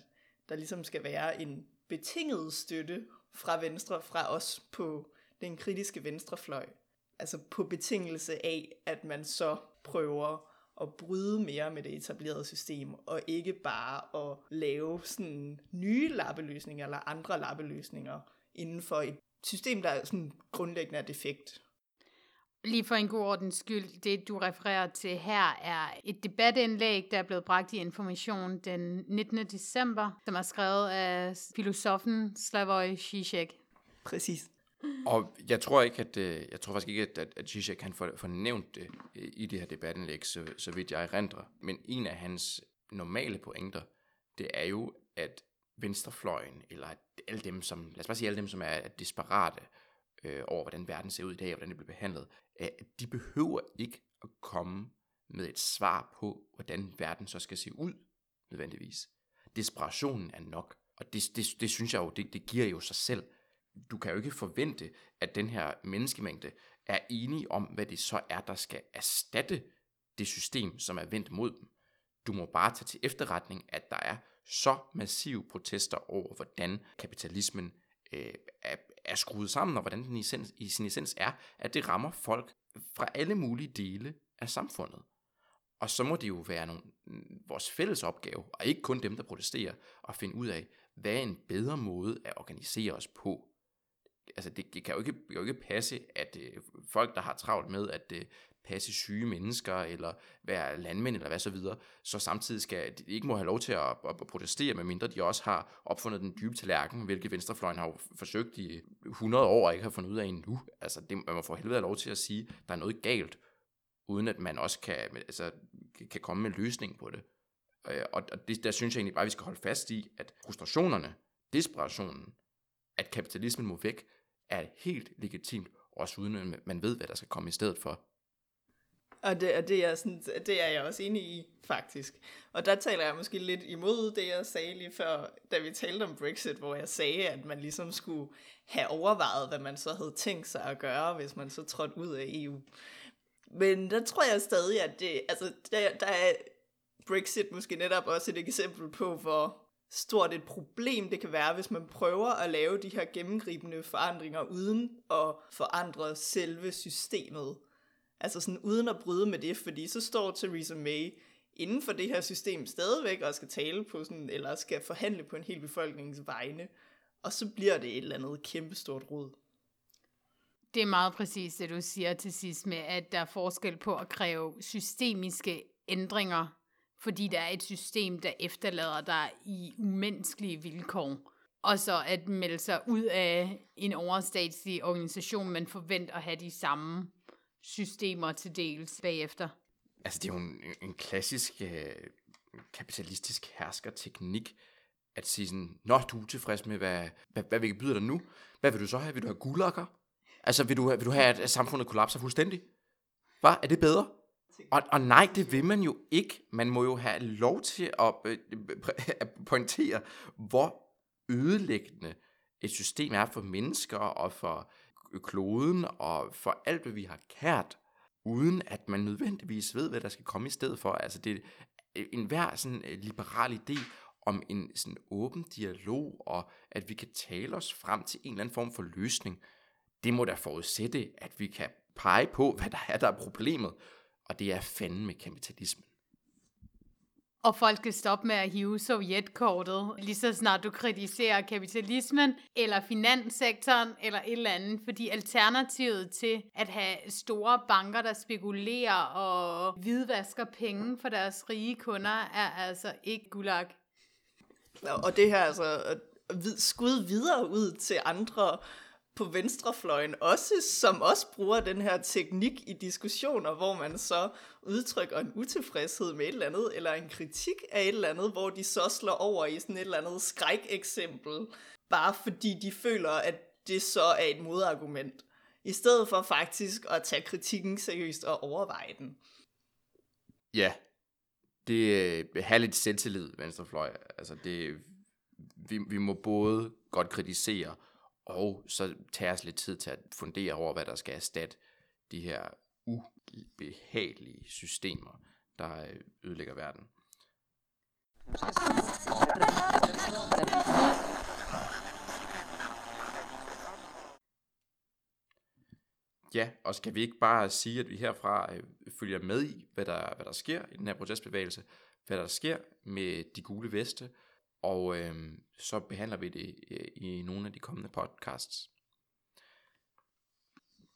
der ligesom skal være en betinget støtte fra venstre, fra os på den kritiske venstrefløj. Altså på betingelse af, at man så prøver at bryde mere med det etablerede system, og ikke bare at lave sådan nye lappeløsninger eller andre lappeløsninger inden for et system, der er sådan grundlæggende er defekt. Lige for en god ordens skyld, det du refererer til her er et debatindlæg, der er blevet bragt i Information den 19. december, som er skrevet af filosofen Slavoj Žižek. Præcis. Og jeg tror ikke, at øh, jeg tror faktisk ikke, at, at, at Zizek kan få, fornævnt nævnt det øh, i det her debatindlæg, så, så vidt jeg erindrer. Men en af hans normale pointer, det er jo, at venstrefløjen, eller at alle dem, som, lad os bare sige alle dem, som er desperate øh, over, hvordan verden ser ud i dag, og hvordan det bliver behandlet, øh, de behøver ikke at komme med et svar på, hvordan verden så skal se ud, nødvendigvis. Desperationen er nok, og det, det, det synes jeg jo, det, det giver jo sig selv. Du kan jo ikke forvente, at den her menneskemængde er enige om, hvad det så er, der skal erstatte det system, som er vendt mod dem. Du må bare tage til efterretning, at der er så massive protester over, hvordan kapitalismen øh, er, er skruet sammen, og hvordan den i, essens, i sin essens er, at det rammer folk fra alle mulige dele af samfundet. Og så må det jo være nogle, vores fælles opgave, og ikke kun dem, der protesterer, at finde ud af, hvad er en bedre måde at organisere os på. Altså det, det kan jo ikke, jo ikke passe, at øh, folk, der har travlt med at øh, passe syge mennesker, eller være landmænd, eller hvad så videre, så samtidig skal de ikke må have lov til at, at, at protestere, medmindre de også har opfundet den dybe tallerken, hvilket venstrefløjen har jo forsøgt i 100 år, og ikke har fundet ud af endnu. Altså det, man må for helvede have lov til at sige, at der er noget galt, uden at man også kan, altså, kan komme med en løsning på det. Øh, og og det, der synes jeg egentlig bare, at vi skal holde fast i, at frustrationerne, desperationen, at kapitalismen må væk, er helt legitimt, også uden at man ved, hvad der skal komme i stedet for. Og det, og det, er sådan, det er jeg også enig i, faktisk. Og der taler jeg måske lidt imod det, jeg sagde lige før, da vi talte om Brexit, hvor jeg sagde, at man ligesom skulle have overvejet, hvad man så havde tænkt sig at gøre, hvis man så trådte ud af EU. Men der tror jeg stadig, at det, altså, der, der er Brexit måske netop også et eksempel på, hvor stort et problem det kan være, hvis man prøver at lave de her gennemgribende forandringer uden at forandre selve systemet. Altså sådan uden at bryde med det, fordi så står Theresa May inden for det her system stadigvæk og skal tale på sådan, eller skal forhandle på en hel befolkningens vegne. Og så bliver det et eller andet kæmpestort rod. Det er meget præcis det, du siger til sidst med, at der er forskel på at kræve systemiske ændringer, fordi der er et system, der efterlader dig i umenneskelige vilkår. Og så at melde sig ud af en overstatslig organisation, man forventer at have de samme systemer til dels bagefter. Altså, det er jo en, en klassisk øh, kapitalistisk herskerteknik, at sige sådan, Nå, du er tilfreds med, hvad, hvad, hvad vi kan byde dig nu. Hvad vil du så have? Vil du have gulakker? Altså, vil du, vil du have, at samfundet kollapser fuldstændig? Hvad? Er det bedre? Og, og nej, det vil man jo ikke. Man må jo have lov til at, øh, [laughs] at pointere, hvor ødelæggende et system er for mennesker og for kloden og for alt, hvad vi har kært, uden at man nødvendigvis ved, hvad der skal komme i stedet for. Altså det er en hver sådan øh, liberal idé om en sådan åben dialog, og at vi kan tale os frem til en eller anden form for løsning. Det må da forudsætte, at vi kan pege på, hvad der er, der er problemet, og det er fanden med kapitalismen. Og folk skal stoppe med at hive sovjetkortet, lige så snart du kritiserer kapitalismen, eller finanssektoren, eller et eller andet. Fordi alternativet til at have store banker, der spekulerer og hvidvasker penge for deres rige kunder, er altså ikke gulag. Og det her altså skud videre ud til andre på venstrefløjen også, som også bruger den her teknik i diskussioner, hvor man så udtrykker en utilfredshed med et eller andet, eller en kritik af et eller andet, hvor de så slår over i sådan et eller andet skrækeksempel, bare fordi de føler, at det så er et modargument, i stedet for faktisk at tage kritikken seriøst og overveje den. Ja, det øh, er lidt selvtillid, venstrefløj. Altså det, vi, vi må både godt kritisere, og så tager os lidt tid til at fundere over, hvad der skal erstatte de her ubehagelige systemer, der øh, ødelægger verden. Ja, og skal vi ikke bare sige, at vi herfra øh, følger med i, hvad der, hvad der sker i den her protestbevægelse, hvad der sker med de gule veste, og øh, så behandler vi det øh, i nogle af de kommende podcasts.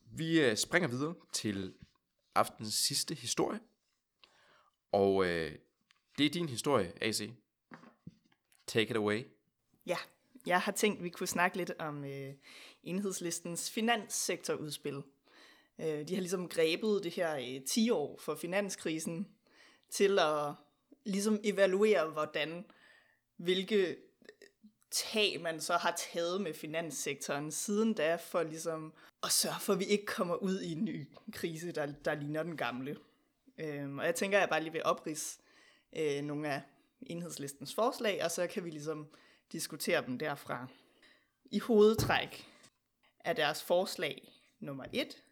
Vi øh, springer videre til aftens sidste historie, og øh, det er din historie, AC. Take it away. Ja, jeg har tænkt, at vi kunne snakke lidt om øh, enhedslistens finanssektorudspil. Øh, de har ligesom grebet det her øh, 10 år for finanskrisen til at ligesom evaluere, hvordan hvilke øh, tag man så har taget med finanssektoren siden da, for ligesom at sørge for, at vi ikke kommer ud i en ny krise, der, der ligner den gamle. Øhm, og jeg tænker, at jeg bare lige vil oprids øh, nogle af enhedslistens forslag, og så kan vi ligesom diskutere dem derfra. I hovedtræk er deres forslag nummer et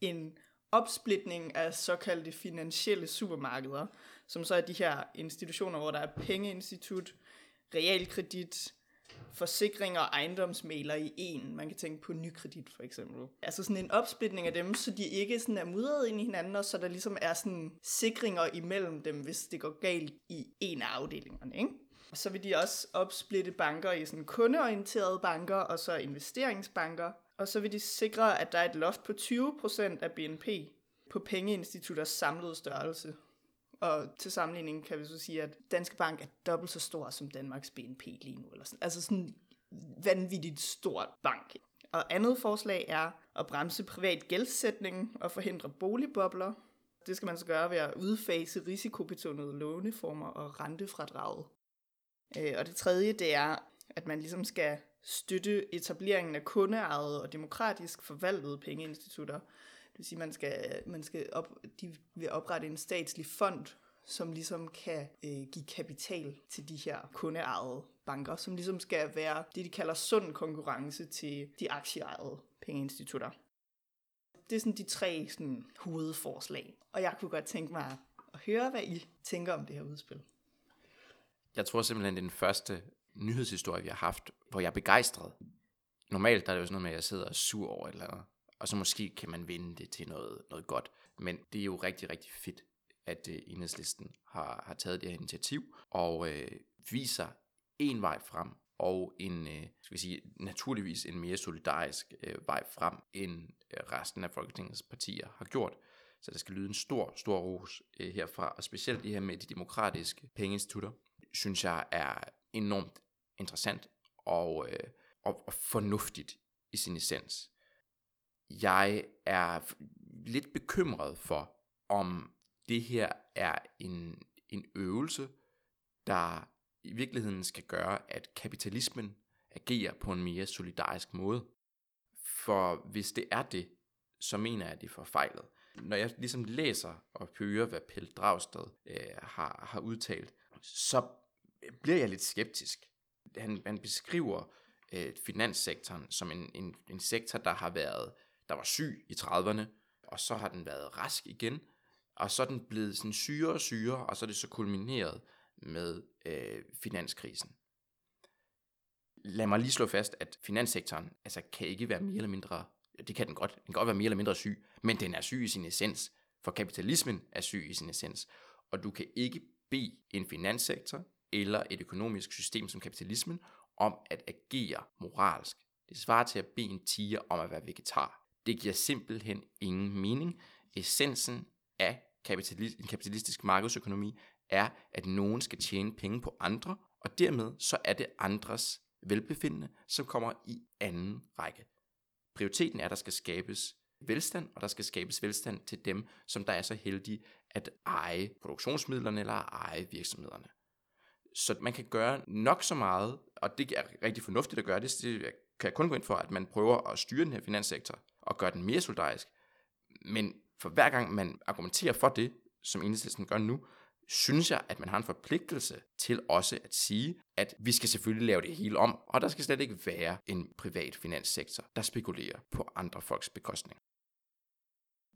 en opsplitning af såkaldte finansielle supermarkeder, som så er de her institutioner, hvor der er pengeinstitut, realkredit, forsikring og ejendomsmaler i en. Man kan tænke på nykredit for eksempel. Altså sådan en opsplitning af dem, så de ikke sådan er mudret ind i hinanden, og så der ligesom er sådan sikringer imellem dem, hvis det går galt i en af afdelingerne. Ikke? Og så vil de også opsplitte banker i sådan kundeorienterede banker, og så investeringsbanker. Og så vil de sikre, at der er et loft på 20% af BNP på pengeinstitutters samlede størrelse. Og til sammenligning kan vi så sige, at Danske Bank er dobbelt så stor som Danmarks BNP lige nu. Eller sådan. Altså sådan vanvittigt stort bank. Og andet forslag er at bremse privat gældsætning og forhindre boligbobler. Det skal man så gøre ved at udfase risikobetonede låneformer og rentefradraget. Øh, og det tredje, det er, at man ligesom skal støtte etableringen af kundeejede og demokratisk forvaltede pengeinstitutter, det vil sige, man skal, man skal op, de vil oprette en statslig fond, som ligesom kan øh, give kapital til de her kundeejede banker, som ligesom skal være det, de kalder sund konkurrence til de aktieejede pengeinstitutter. Det er sådan de tre sådan, hovedforslag. Og jeg kunne godt tænke mig at høre, hvad I tænker om det her udspil. Jeg tror simpelthen, det er den første nyhedshistorie, vi har haft, hvor jeg er begejstret. Normalt der er det jo sådan noget med, at jeg sidder og sur over et eller andet, og så måske kan man vinde det til noget, noget godt. Men det er jo rigtig, rigtig fedt, at øh, enhedslisten har, har taget det her initiativ, og øh, viser en vej frem, og en, øh, skal vi sige, naturligvis en mere solidarisk øh, vej frem, end øh, resten af Folketingets partier har gjort. Så der skal lyde en stor, stor ros øh, herfra, og specielt det her med de demokratiske pengeinstitutter, synes jeg er enormt interessant og, øh, og, og fornuftigt i sin essens. Jeg er lidt bekymret for, om det her er en, en øvelse, der i virkeligheden skal gøre, at kapitalismen agerer på en mere solidarisk måde. For hvis det er det, så mener jeg, at det er forfejlet. Når jeg ligesom læser og hører, hvad Pelle Dragsted øh, har, har udtalt, så bliver jeg lidt skeptisk. Han, han beskriver øh, finanssektoren som en, en, en sektor, der har været, der var syg i 30'erne, og så har den været rask igen, og så er den blevet sådan syre og syre, og så er det så kulmineret med øh, finanskrisen. Lad mig lige slå fast, at finanssektoren altså, kan ikke være mere eller mindre, det kan den godt, den kan godt være mere eller mindre syg, men den er syg i sin essens, for kapitalismen er syg i sin essens, og du kan ikke bede en finanssektor eller et økonomisk system som kapitalismen om at agere moralsk. Det svarer til at bede en tiger om at være vegetar. Det giver simpelthen ingen mening. Essensen af kapitalist, en kapitalistisk markedsøkonomi er, at nogen skal tjene penge på andre, og dermed så er det andres velbefindende, som kommer i anden række. Prioriteten er, at der skal skabes velstand, og der skal skabes velstand til dem, som der er så heldige at eje produktionsmidlerne eller eje virksomhederne. Så man kan gøre nok så meget, og det er rigtig fornuftigt at gøre det, det kan jeg kun gå ind for, at man prøver at styre den her finanssektor og gøre den mere solidarisk. Men for hver gang man argumenterer for det, som enhedslisten gør nu, synes jeg, at man har en forpligtelse til også at sige, at vi skal selvfølgelig lave det hele om, og der skal slet ikke være en privat finanssektor, der spekulerer på andre folks bekostning.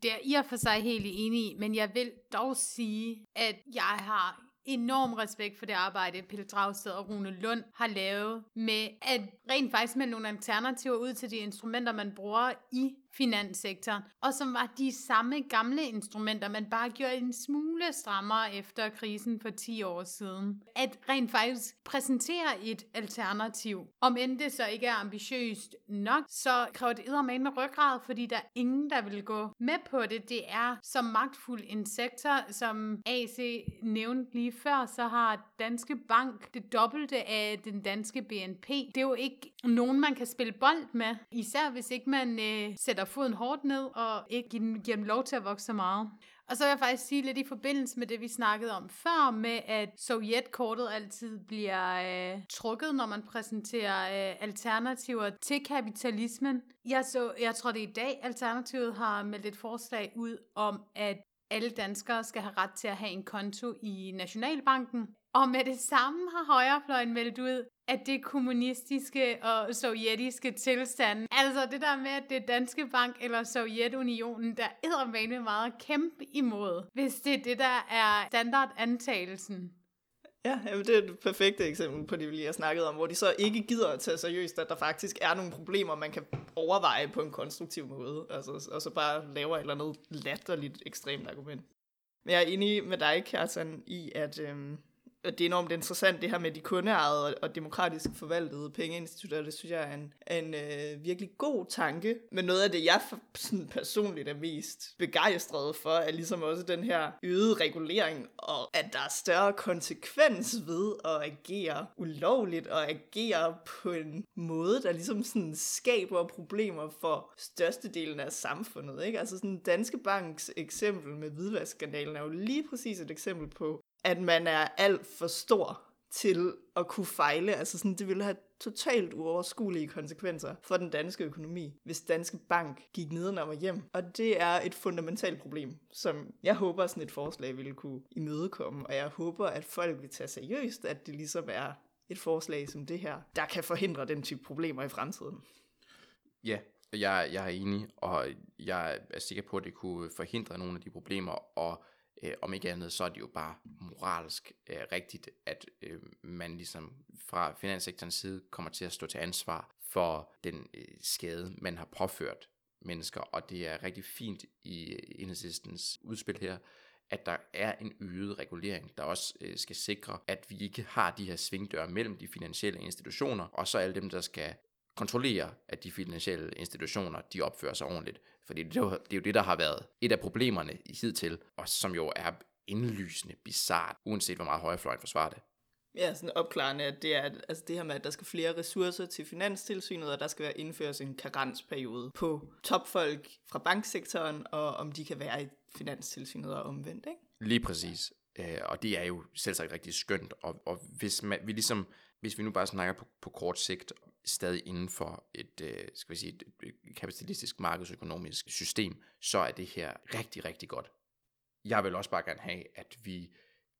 Det er i og for sig helt enig i, men jeg vil dog sige, at jeg har enorm respekt for det arbejde, Pelle Dragsted og Rune Lund har lavet med at rent faktisk med nogle alternativer ud til de instrumenter, man bruger i finanssektoren, og som var de samme gamle instrumenter, man bare gjorde en smule strammere efter krisen for 10 år siden. At rent faktisk præsentere et alternativ, om end det så ikke er ambitiøst nok, så kræver det med ryggrad, fordi der er ingen, der vil gå med på det. Det er så magtfuld en sektor, som AC nævnte lige før, så har Danske Bank det dobbelte af den danske BNP. Det er jo ikke nogen, man kan spille bold med, især hvis ikke man øh, sætter foden hårdt ned og ikke give dem, give dem lov til at vokse så meget. Og så vil jeg faktisk sige lidt i forbindelse med det, vi snakkede om før, med at Sovjetkortet altid bliver øh, trukket, når man præsenterer øh, alternativer til kapitalismen. Jeg, så, jeg tror, det er i dag, Alternativet har meldt et forslag ud om, at alle danskere skal have ret til at have en konto i Nationalbanken. Og med det samme har højrefløjen meldt ud, at det kommunistiske og sovjetiske tilstand, altså det der med, at det er Danske Bank eller Sovjetunionen, der er meget kæmpe imod, hvis det er det, der er standardantagelsen. Ja, jamen det er et perfekt eksempel på det, vi lige har snakket om, hvor de så ikke gider at tage seriøst, at der faktisk er nogle problemer, man kan overveje på en konstruktiv måde, altså, og så bare laver et eller andet latterligt ekstremt argument. Men jeg er enig med dig, Kjartan, i, at øhm, det er enormt interessant, det her med de kundeejede og, og demokratisk forvaltede pengeinstitutter. Det synes jeg er en, en øh, virkelig god tanke. Men noget af det, jeg for, sådan personligt er mest begejstret for, er ligesom også den her øgede regulering, og at der er større konsekvens ved at agere ulovligt og agere på en måde, der ligesom sådan skaber problemer for størstedelen af samfundet. Ikke? Altså sådan Danske Banks eksempel med hvidvaskskandalen er jo lige præcis et eksempel på, at man er alt for stor til at kunne fejle. Altså sådan, det ville have totalt uoverskuelige konsekvenser for den danske økonomi, hvis Danske Bank gik nedenom og hjem. Og det er et fundamentalt problem, som jeg håber, sådan et forslag ville kunne imødekomme. Og jeg håber, at folk vil tage seriøst, at det ligesom er et forslag som det her, der kan forhindre den type problemer i fremtiden. Ja, Jeg, jeg er enig, og jeg er sikker på, at det kunne forhindre nogle af de problemer, og øh, om ikke andet, så er det jo bare moralsk øh, rigtigt, at øh, man ligesom fra finanssektorens side kommer til at stå til ansvar for den øh, skade, man har påført mennesker, og det er rigtig fint i enhedslistens udspil her, at der er en øget regulering, der også øh, skal sikre, at vi ikke har de her svingdøre mellem de finansielle institutioner, og så alle dem, der skal kontrollere, at de finansielle institutioner, de opfører sig ordentligt. Fordi det er, jo, det er jo det, der har været et af problemerne hidtil, og som jo er indlysende bizart, uanset hvor meget højrefløjen forsvarer det. Ja, sådan opklarende, at det er altså det her med, at der skal flere ressourcer til finanstilsynet, og der skal være indført en karensperiode på topfolk fra banksektoren, og om de kan være i finanstilsynet og omvendt, ikke? Lige præcis. Øh, og det er jo selvsagt rigtig skønt, og, og hvis man, vi ligesom, hvis vi nu bare snakker på, på kort sigt, stadig inden for et, øh, skal vi sige, et, et kapitalistisk markedsøkonomisk system, så er det her rigtig, rigtig godt. Jeg vil også bare gerne have, at vi,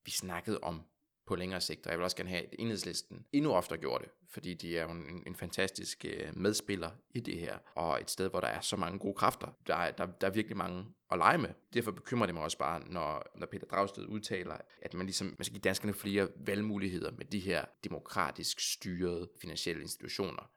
vi snakkede om på længere sigt, og jeg vil også gerne have, at enhedslisten endnu oftere gjorde det, fordi de er jo en, en fantastisk øh, medspiller i det her, og et sted, hvor der er så mange gode kræfter. Der er, der, der er virkelig mange at lege med. Derfor bekymrer det mig også bare, når, når Peter Dragsted udtaler, at man ligesom man skal give danskerne flere valgmuligheder med de her demokratisk styrede finansielle institutioner.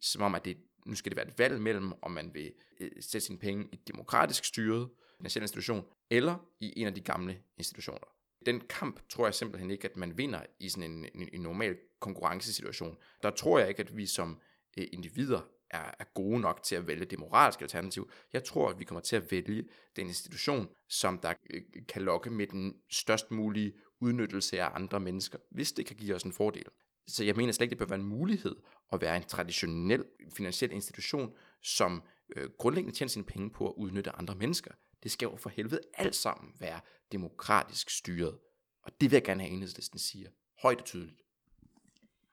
Som om, at det, nu skal det være et valg mellem, om man vil øh, sætte sine penge i et demokratisk styret finansiel institution, eller i en af de gamle institutioner den kamp tror jeg simpelthen ikke, at man vinder i sådan en, en, en normal konkurrencesituation. Der tror jeg ikke, at vi som øh, individer er, er gode nok til at vælge det moralske alternativ. Jeg tror, at vi kommer til at vælge den institution, som der øh, kan lokke med den størst mulige udnyttelse af andre mennesker, hvis det kan give os en fordel. Så jeg mener slet ikke, det bør være en mulighed at være en traditionel finansiel institution, som øh, grundlæggende tjener sine penge på at udnytte andre mennesker. Det skal jo for helvede alt sammen være demokratisk styret. Og det vil jeg gerne have enhedslisten siger. Højt og tydeligt.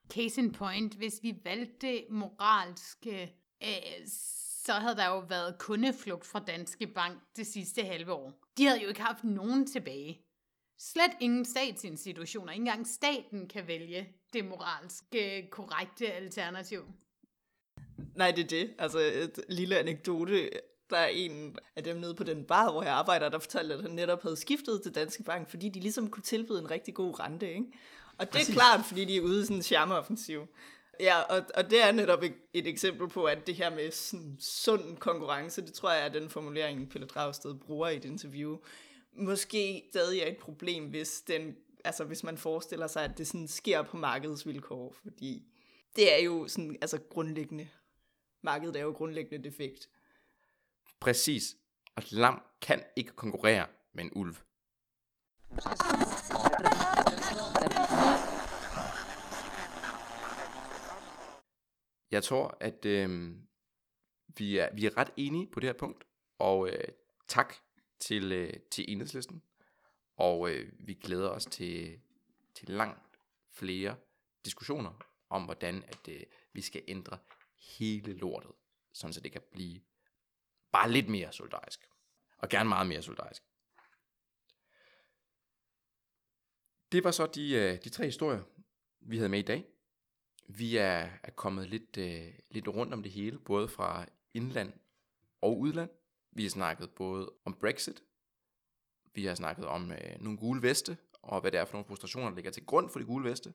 Case in point, hvis vi valgte moralske, øh, så havde der jo været kundeflugt fra Danske Bank det sidste halve år. De havde jo ikke haft nogen tilbage. Slet ingen statsinstitutioner. Ikke engang staten kan vælge det moralske korrekte alternativ. Nej, det er det. Altså et lille anekdote der er en af dem nede på den bar, hvor jeg arbejder, der fortalte, at han netop havde skiftet til Danske Bank, fordi de ligesom kunne tilbyde en rigtig god rente, ikke? Og det er klart, fordi de er ude i sådan en charmeoffensiv. Ja, og, og det er netop et, et eksempel på, at det her med sådan sund konkurrence, det tror jeg er den formulering, Pelle Dragsted bruger i et interview, måske stadig er et problem, hvis, den, altså hvis man forestiller sig, at det sådan sker på markedsvilkår, fordi det er jo sådan, altså grundlæggende, markedet er jo grundlæggende defekt. Præcis. Og et lam kan ikke konkurrere med en ulv. Jeg tror, at øh, vi, er, vi er ret enige på det her punkt, og øh, tak til, øh, til enhedslisten, og øh, vi glæder os til, til langt flere diskussioner om, hvordan at øh, vi skal ændre hele lortet, sådan så det kan blive Bare lidt mere solidarisk. Og gerne meget mere solidarisk. Det var så de, øh, de tre historier, vi havde med i dag. Vi er, er kommet lidt, øh, lidt rundt om det hele, både fra indland og udland. Vi har snakket både om Brexit, vi har snakket om øh, nogle gule veste, og hvad det er for nogle frustrationer, der ligger til grund for de gule veste.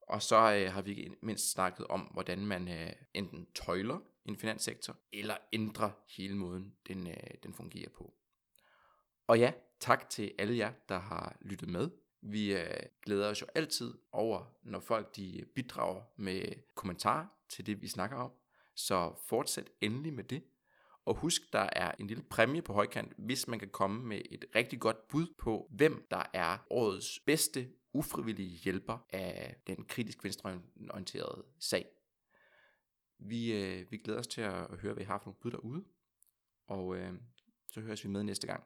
Og så øh, har vi mindst snakket om, hvordan man øh, enten tøjler en finanssektor, eller ændre hele måden, den, øh, den fungerer på. Og ja, tak til alle jer, der har lyttet med. Vi øh, glæder os jo altid over, når folk de bidrager med kommentarer til det, vi snakker om. Så fortsæt endelig med det. Og husk, der er en lille præmie på højkant, hvis man kan komme med et rigtig godt bud på, hvem der er årets bedste ufrivillige hjælper af den kritisk venstreorienterede sag. Vi, øh, vi glæder os til at, høre, hvad I har for nogle bud derude. Og øh, så høres vi med næste gang.